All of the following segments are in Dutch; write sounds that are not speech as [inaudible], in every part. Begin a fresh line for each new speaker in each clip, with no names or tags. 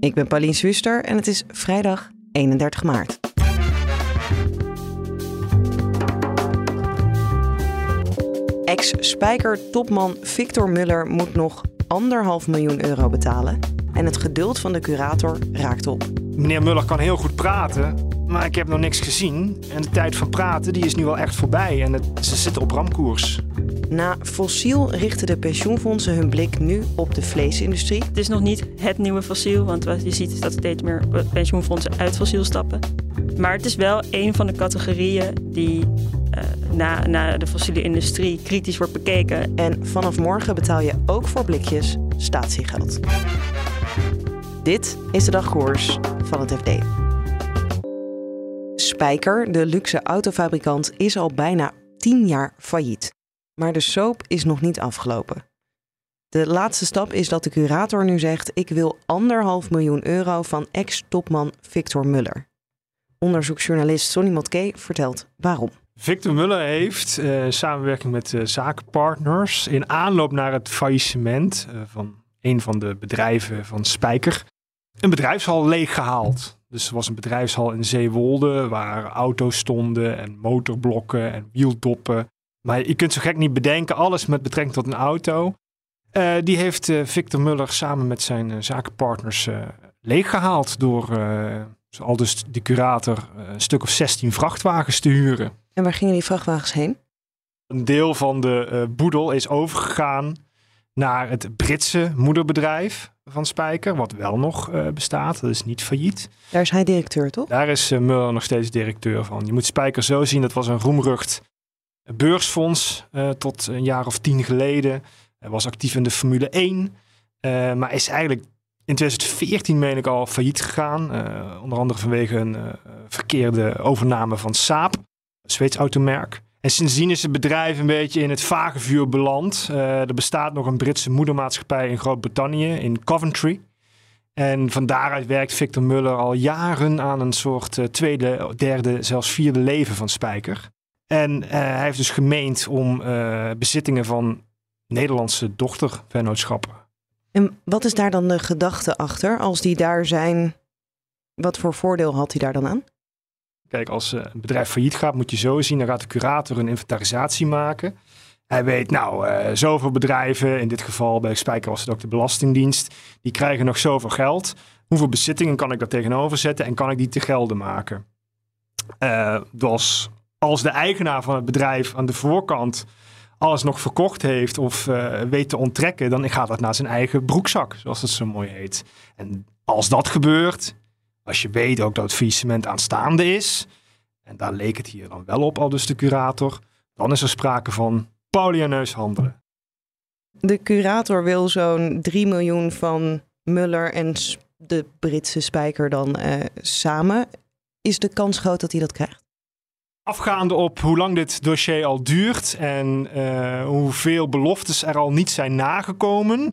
Ik ben Pauline Swuster en het is vrijdag 31 maart. Ex-spijker-topman Victor Muller moet nog anderhalf miljoen euro betalen. En het geduld van de curator raakt op.
Meneer Muller kan heel goed praten, maar ik heb nog niks gezien. En de tijd van praten die is nu wel echt voorbij en ze zitten op ramkoers.
Na fossiel richten de pensioenfondsen hun blik nu op de vleesindustrie.
Het is nog niet het nieuwe fossiel, want wat je ziet is dat steeds meer pensioenfondsen uit fossiel stappen. Maar het is wel een van de categorieën die uh, na, na de fossiele industrie kritisch wordt bekeken.
En vanaf morgen betaal je ook voor blikjes statiegeld. Dit is de dagkoers van het FD. Spijker, de luxe autofabrikant, is al bijna 10 jaar failliet. Maar de soap is nog niet afgelopen. De laatste stap is dat de curator nu zegt: Ik wil anderhalf miljoen euro van ex-topman Victor Muller. Onderzoeksjournalist Sonny Motke vertelt waarom.
Victor Muller heeft uh, samenwerking met uh, zakenpartners in aanloop naar het faillissement uh, van een van de bedrijven van Spijker een bedrijfshal leeggehaald. Dus er was een bedrijfshal in Zeewolde waar auto's stonden en motorblokken en wieldoppen. Maar je kunt zo gek niet bedenken, alles met betrekking tot een auto. Uh, die heeft uh, Victor Muller samen met zijn uh, zakenpartners leeggehaald door, al dus de curator, een stuk of 16 vrachtwagens te huren.
En waar gingen die vrachtwagens heen?
Een deel van de boedel is overgegaan naar het Britse moederbedrijf van Spijker, wat wel nog bestaat. Dat is niet failliet.
Daar is hij directeur, toch?
Daar is Muller nog steeds directeur van. Je moet Spijker zo zien, dat was een roemrucht beursfonds uh, tot een jaar of tien geleden. Hij was actief in de Formule 1, maar is eigenlijk in 2014, meen ik, al failliet gegaan. onder andere vanwege een verkeerde overname van Saab, het Zweeds automerk. En sindsdien is het bedrijf een beetje in het vage vuur beland. Er bestaat nog een Britse moedermaatschappij in Groot-Brittannië, in Coventry. En van daaruit werkt Victor Muller al jaren aan een soort tweede, derde, zelfs vierde leven van Spijker. En uh, hij heeft dus gemeend om bezittingen van Nederlandse dochtervennootschappen.
En wat is daar dan de gedachte achter? Als die daar zijn, wat voor voordeel had hij daar dan aan?
Kijk, als een bedrijf failliet gaat, moet je zo zien, dan gaat de curator een inventarisatie maken. Hij weet, nou, uh, zoveel bedrijven, in dit geval bij Spijker was het ook de Belastingdienst, die krijgen nog zoveel geld. Hoeveel bezittingen kan ik daar tegenover zetten en kan ik die te gelden maken? Uh, dus als de eigenaar van het bedrijf aan de voorkant alles nog verkocht heeft of uh, weet te onttrekken, dan gaat dat naar zijn eigen broekzak, zoals het zo mooi heet. En als dat gebeurt, als je weet ook dat het faillissement aanstaande is, en daar leek het hier dan wel op, al dus de curator, dan is er sprake van Paulianeus handelen.
De curator wil zo'n 3 miljoen van Muller en de Britse spijker dan uh, samen. Is de kans groot dat hij dat krijgt?
Afgaande op hoe lang dit dossier al duurt en uh, hoeveel beloftes er al niet zijn nagekomen,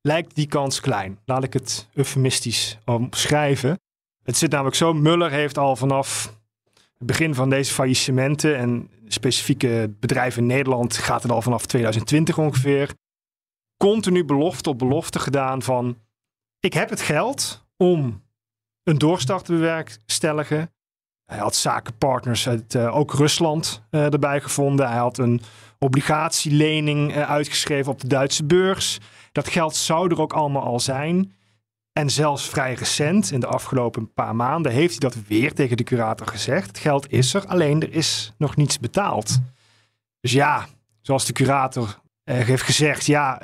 lijkt die kans klein. Laat ik het eufemistisch omschrijven. Het zit namelijk zo, Muller heeft al vanaf het begin van deze faillissementen en specifieke bedrijven in Nederland gaat het al vanaf 2020 ongeveer, continu belofte op belofte gedaan van ik heb het geld om een doorstart te bewerkstelligen. Hij had zakenpartners uit uh, ook Rusland uh, erbij gevonden. Hij had een obligatielening uh, uitgeschreven op de Duitse beurs. Dat geld zou er ook allemaal al zijn. En zelfs vrij recent, in de afgelopen paar maanden, heeft hij dat weer tegen de curator gezegd. Het geld is er, alleen er is nog niets betaald. Dus ja, zoals de curator heeft gezegd, ja,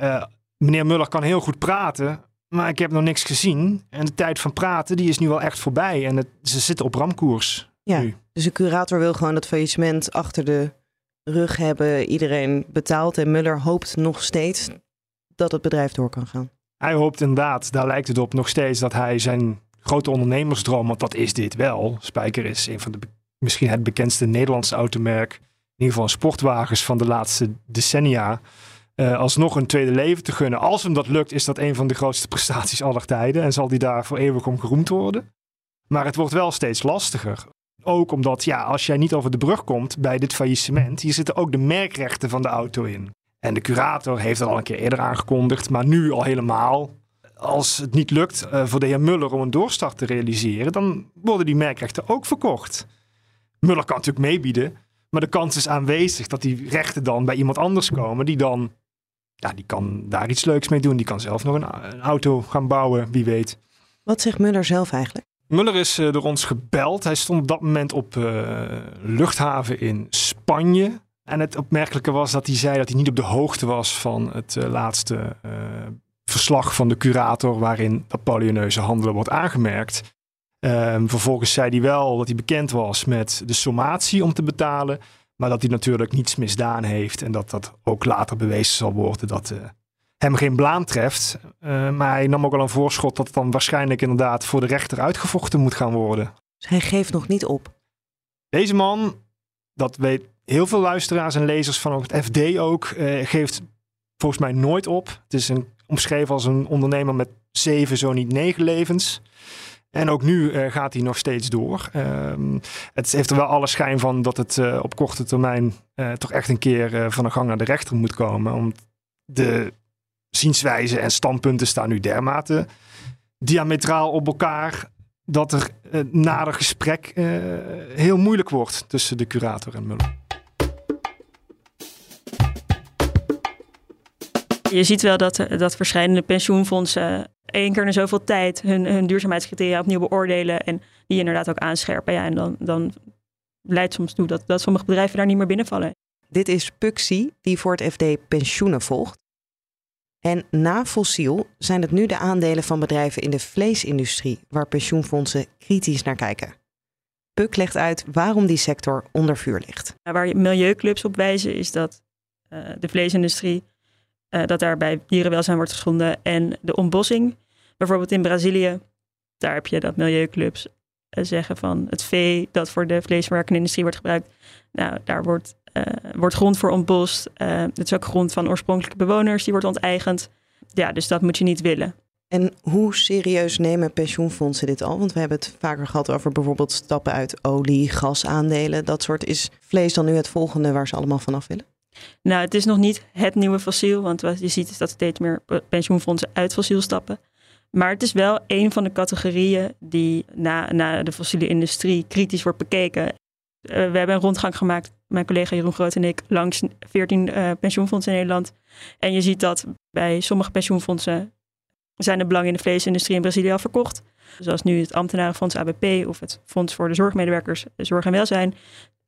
meneer Muller kan heel goed praten, maar ik heb nog niks gezien. En de tijd van praten, die is nu wel echt voorbij. En het, ze zitten op ramkoers.
Ja,
nu.
dus de curator wil gewoon dat faillissement achter de rug hebben. Iedereen betaalt en Muller hoopt nog steeds dat het bedrijf door kan gaan.
Hij hoopt inderdaad, daar lijkt het op nog steeds, dat hij zijn grote ondernemersdroom, want dat is dit wel. Spijker is een van de misschien het bekendste Nederlandse automerk. In ieder geval sportwagens van de laatste decennia. Uh, alsnog een tweede leven te gunnen. Als hem dat lukt, is dat een van de grootste [laughs] prestaties aller tijden. En zal hij daar voor eeuwig om geroemd worden. Maar het wordt wel steeds lastiger. Ook omdat, ja, als jij niet over de brug komt bij dit faillissement, hier zitten ook de merkrechten van de auto in. En de curator heeft dat al een keer eerder aangekondigd, maar nu al helemaal. Als het niet lukt uh, voor de heer Muller om een doorstart te realiseren, dan worden die merkrechten ook verkocht. Muller kan natuurlijk meebieden, maar de kans is aanwezig dat die rechten dan bij iemand anders komen, die dan, ja, die kan daar iets leuks mee doen. Die kan zelf nog een, een auto gaan bouwen, wie weet.
Wat zegt Muller zelf eigenlijk?
Muller is uh, door ons gebeld. Hij stond op dat moment op uh, luchthaven in Spanje. En het opmerkelijke was dat hij zei dat hij niet op de hoogte was van het uh, laatste verslag van de curator, waarin dat polioneuze handelen wordt aangemerkt. Um, vervolgens zei hij wel dat hij bekend was met de sommatie om te betalen, maar dat hij natuurlijk niets misdaan heeft en dat dat ook later bewezen zal worden dat hem geen blaam treft. Uh, maar hij nam ook al een voorschot dat het dan waarschijnlijk inderdaad voor de rechter uitgevochten moet gaan worden.
Dus hij geeft nog niet op.
Deze man, dat weet heel veel luisteraars en lezers van het FD ook, uh, geeft volgens mij nooit op. Het is een, omschreven als een ondernemer met zeven, zo niet negen levens. En ook nu uh, gaat hij nog steeds door. Uh, het heeft er wel alle schijn van dat het uh, op korte termijn toch echt een keer van de gang naar de rechter moet komen. Om de zienswijzen en standpunten staan nu dermate diametraal op elkaar dat er uh, nader gesprek uh, heel moeilijk wordt tussen de curator en Muller.
Je ziet wel dat, dat verschillende pensioenfondsen één keer in zoveel tijd hun, hun duurzaamheidscriteria opnieuw beoordelen en die inderdaad ook aanscherpen. Ja, en dan, dan leidt soms toe dat, dat sommige bedrijven daar niet meer binnenvallen.
Dit is Puxi, die voor het FD pensioenen volgt. En na fossiel zijn het nu de aandelen van bedrijven in de vleesindustrie waar pensioenfondsen kritisch naar kijken. Puk legt uit waarom die sector onder vuur ligt.
Waar milieuclubs op wijzen is dat uh, de vleesindustrie, uh, dat daar bij dierenwelzijn wordt geschonden en de ontbossing. Bijvoorbeeld in Brazilië, daar heb je dat milieuclubs uh, zeggen van het vee dat voor de vleesverwerkende industrie wordt gebruikt. Nou, daar wordt wordt grond voor ontbost. Uh, het is ook grond van oorspronkelijke bewoners, die wordt onteigend. Ja, dus dat moet je niet willen.
En hoe serieus nemen pensioenfondsen dit al? Want we hebben het vaker gehad over bijvoorbeeld stappen uit olie, gasaandelen, dat soort. Is vlees dan nu het volgende waar ze allemaal vanaf willen?
Nou, het is nog niet het nieuwe fossiel, want wat je ziet is dat steeds meer pensioenfondsen uit fossiel stappen. Maar het is wel een van de categorieën die na, na de fossiele industrie kritisch wordt bekeken. Uh, we hebben een rondgang gemaakt, mijn collega Jeroen Groot en ik, langs 14 uh, pensioenfondsen in Nederland. En je ziet dat bij sommige pensioenfondsen zijn de belangen in de vleesindustrie in Brazilië al verkocht. Zoals nu het ambtenarenfonds ABP of het Fonds voor de Zorgmedewerkers Zorg en Welzijn.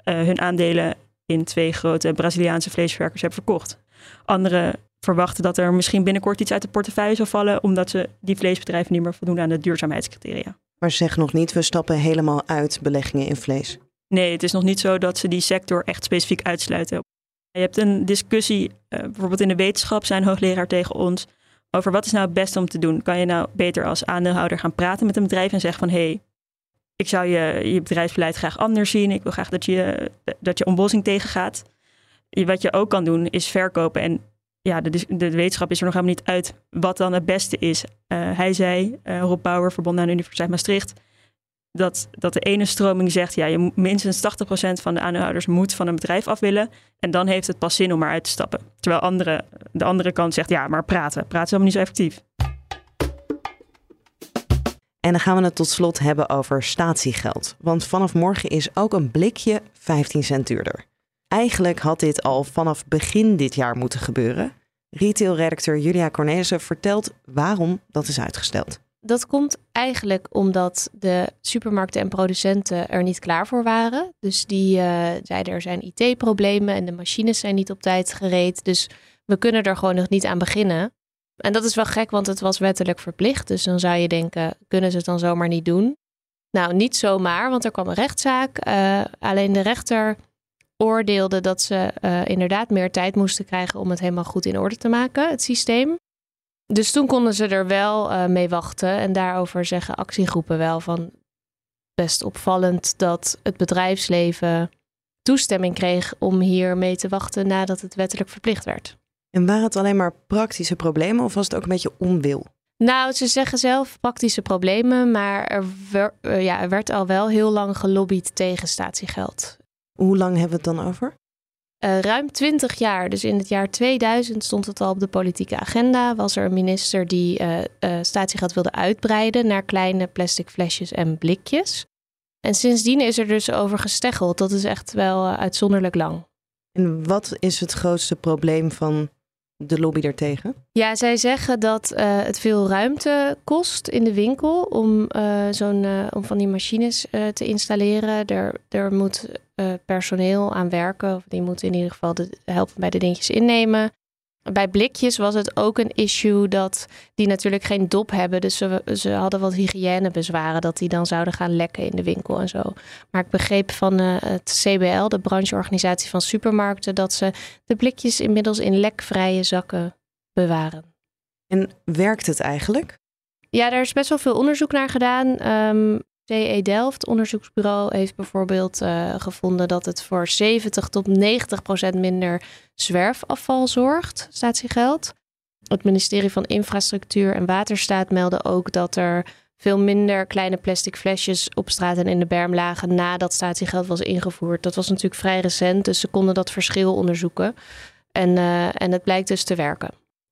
Uh, hun aandelen in twee grote Braziliaanse vleesverwerkers hebben verkocht. Anderen verwachten dat er misschien binnenkort iets uit de portefeuille zal vallen, omdat ze die vleesbedrijven niet meer voldoen aan de duurzaamheidscriteria.
Maar zeg nog niet, we stappen helemaal uit beleggingen in vlees.
Nee, het is nog niet zo dat ze die sector echt specifiek uitsluiten. Je hebt een discussie, uh, bijvoorbeeld in de wetenschap zijn hoogleraar tegen ons, over wat is nou het beste om te doen. Kan je nou beter als aandeelhouder gaan praten met een bedrijf en zeggen van hé, hey, ik zou je, je bedrijfsbeleid graag anders zien. Ik wil graag dat je, dat je ontbossing tegengaat. Wat je ook kan doen is verkopen. En ja, de, de wetenschap is er nog helemaal niet uit wat dan het beste is. Uh, hij zei, uh, Rob Bauer, verbonden aan de Universiteit Maastricht, dat, dat de ene stroming zegt, ja, je minstens 80% van de aandeelhouders moet van een bedrijf af willen. En dan heeft het pas zin om eruit te stappen. Terwijl de andere kant zegt, ja, maar praten. Praten is helemaal niet zo effectief.
En dan gaan we het tot slot hebben over statiegeld. Want vanaf morgen is ook een blikje 15 cent duurder. Eigenlijk had dit al vanaf begin dit jaar moeten gebeuren. Retailredacteur Julia Cornelissen vertelt waarom dat is uitgesteld.
Dat komt eigenlijk omdat de supermarkten en producenten er niet klaar voor waren. Dus die uh, zeiden er zijn IT-problemen en de machines zijn niet op tijd gereed. Dus we kunnen er gewoon nog niet aan beginnen. En dat is wel gek, want het was wettelijk verplicht. Dus dan zou je denken, kunnen ze het dan zomaar niet doen? Nou, niet zomaar, want er kwam een rechtszaak. Uh, alleen de rechter oordeelde dat ze uh, inderdaad meer tijd moesten krijgen om het helemaal goed in orde te maken, het systeem. Dus toen konden ze er wel uh, mee wachten. En daarover zeggen actiegroepen wel van best opvallend dat het bedrijfsleven toestemming kreeg om hier mee te wachten nadat het wettelijk verplicht werd.
En waren het alleen maar praktische problemen of was het ook een beetje onwil?
Nou, ze zeggen zelf praktische problemen, maar er, eh, ja, er werd al wel heel lang gelobbyd tegen statiegeld.
Hoe lang hebben we het dan over?
Uh, ruim 20 jaar. Dus in het jaar 2000 stond het al op de politieke agenda. Was er een minister die uh, uh, statiegeld wilde uitbreiden naar kleine plastic flesjes en blikjes. En sindsdien is er dus over gesteggeld. Dat is echt wel uitzonderlijk lang.
En wat is het grootste probleem van de lobby daartegen?
Ja, zij zeggen dat uh, het veel ruimte kost in de winkel om, uh, zo'n, uh, om van die machines te installeren. Er, er moet personeel aan werken, of die moet in ieder geval de, helpen bij de dingetjes innemen. Bij blikjes was het ook een issue dat die natuurlijk geen dop hebben. Dus ze, ze hadden wat hygiënebezwaren dat die dan zouden gaan lekken in de winkel en zo. Maar ik begreep van uh, het CBL, de brancheorganisatie van supermarkten, dat ze de blikjes inmiddels in lekvrije zakken bewaren.
En werkt het eigenlijk?
Ja, daar is best wel veel onderzoek naar gedaan. Um, CE Delft, onderzoeksbureau, heeft bijvoorbeeld uh, gevonden dat het voor 70 tot 90 procent minder zwerfafval zorgt, statiegeld. Het ministerie van Infrastructuur en Waterstaat meldde ook dat er veel minder kleine plastic flesjes op straat en in de berm lagen nadat statiegeld was ingevoerd. Dat was natuurlijk vrij recent, dus ze konden dat verschil onderzoeken. En, uh, en het blijkt dus te werken.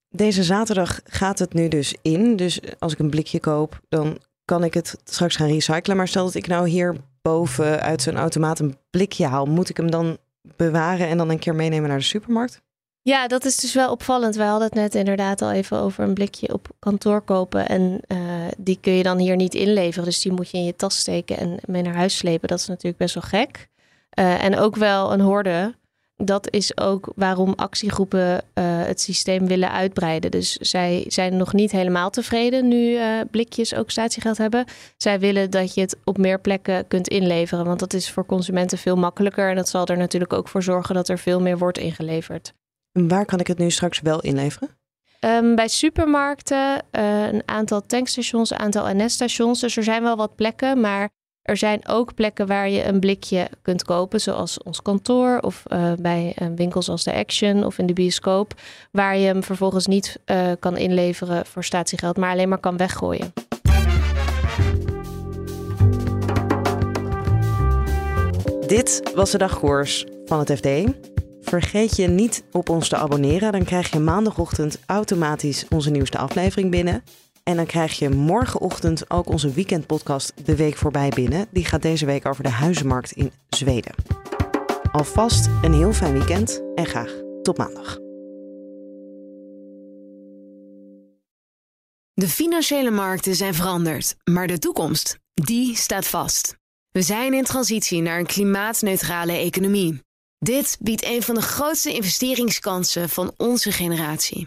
Deze zaterdag gaat het nu dus in. Dus als ik een blikje koop, dan kan ik het straks gaan recyclen. Maar stel dat ik nou hier boven uit zo'n automaat een blikje haal, moet ik hem dan bewaren en dan een keer meenemen naar de supermarkt?
Ja, dat is dus wel opvallend. We hadden het net inderdaad al even over een blikje op kantoor kopen. En uh, die kun je dan hier niet inleveren. Dus die moet je in je tas steken en mee naar huis slepen. Dat is natuurlijk best wel gek. Uh, en ook wel een horde dat is ook waarom actiegroepen uh, het systeem willen uitbreiden. Dus zij zijn nog niet helemaal tevreden nu uh, blikjes ook statiegeld hebben. Zij willen dat je het op meer plekken kunt inleveren. Want dat is voor consumenten veel makkelijker. En dat zal er natuurlijk ook voor zorgen dat er veel meer wordt ingeleverd.
Waar kan ik het nu straks wel inleveren?
Um, bij supermarkten, uh, een aantal tankstations, een aantal NS-stations. Dus er zijn wel wat plekken, maar er zijn ook plekken waar je een blikje kunt kopen, zoals ons kantoor of uh, bij uh, winkels als de Action of in de bioscoop, waar je hem vervolgens niet uh, kan inleveren voor statiegeld, maar alleen maar kan weggooien.
Dit was de dagkoers van het FD. Vergeet je niet op ons te abonneren, dan krijg je maandagochtend automatisch onze nieuwste aflevering binnen. En dan krijg je morgenochtend ook onze weekendpodcast De Week voorbij binnen. Die gaat deze week over de huizenmarkt in Zweden. Alvast een heel fijn weekend en graag tot maandag.
De financiële markten zijn veranderd, maar de toekomst, die staat vast. We zijn in transitie naar een klimaatneutrale economie. Dit biedt een van de grootste investeringskansen van onze generatie.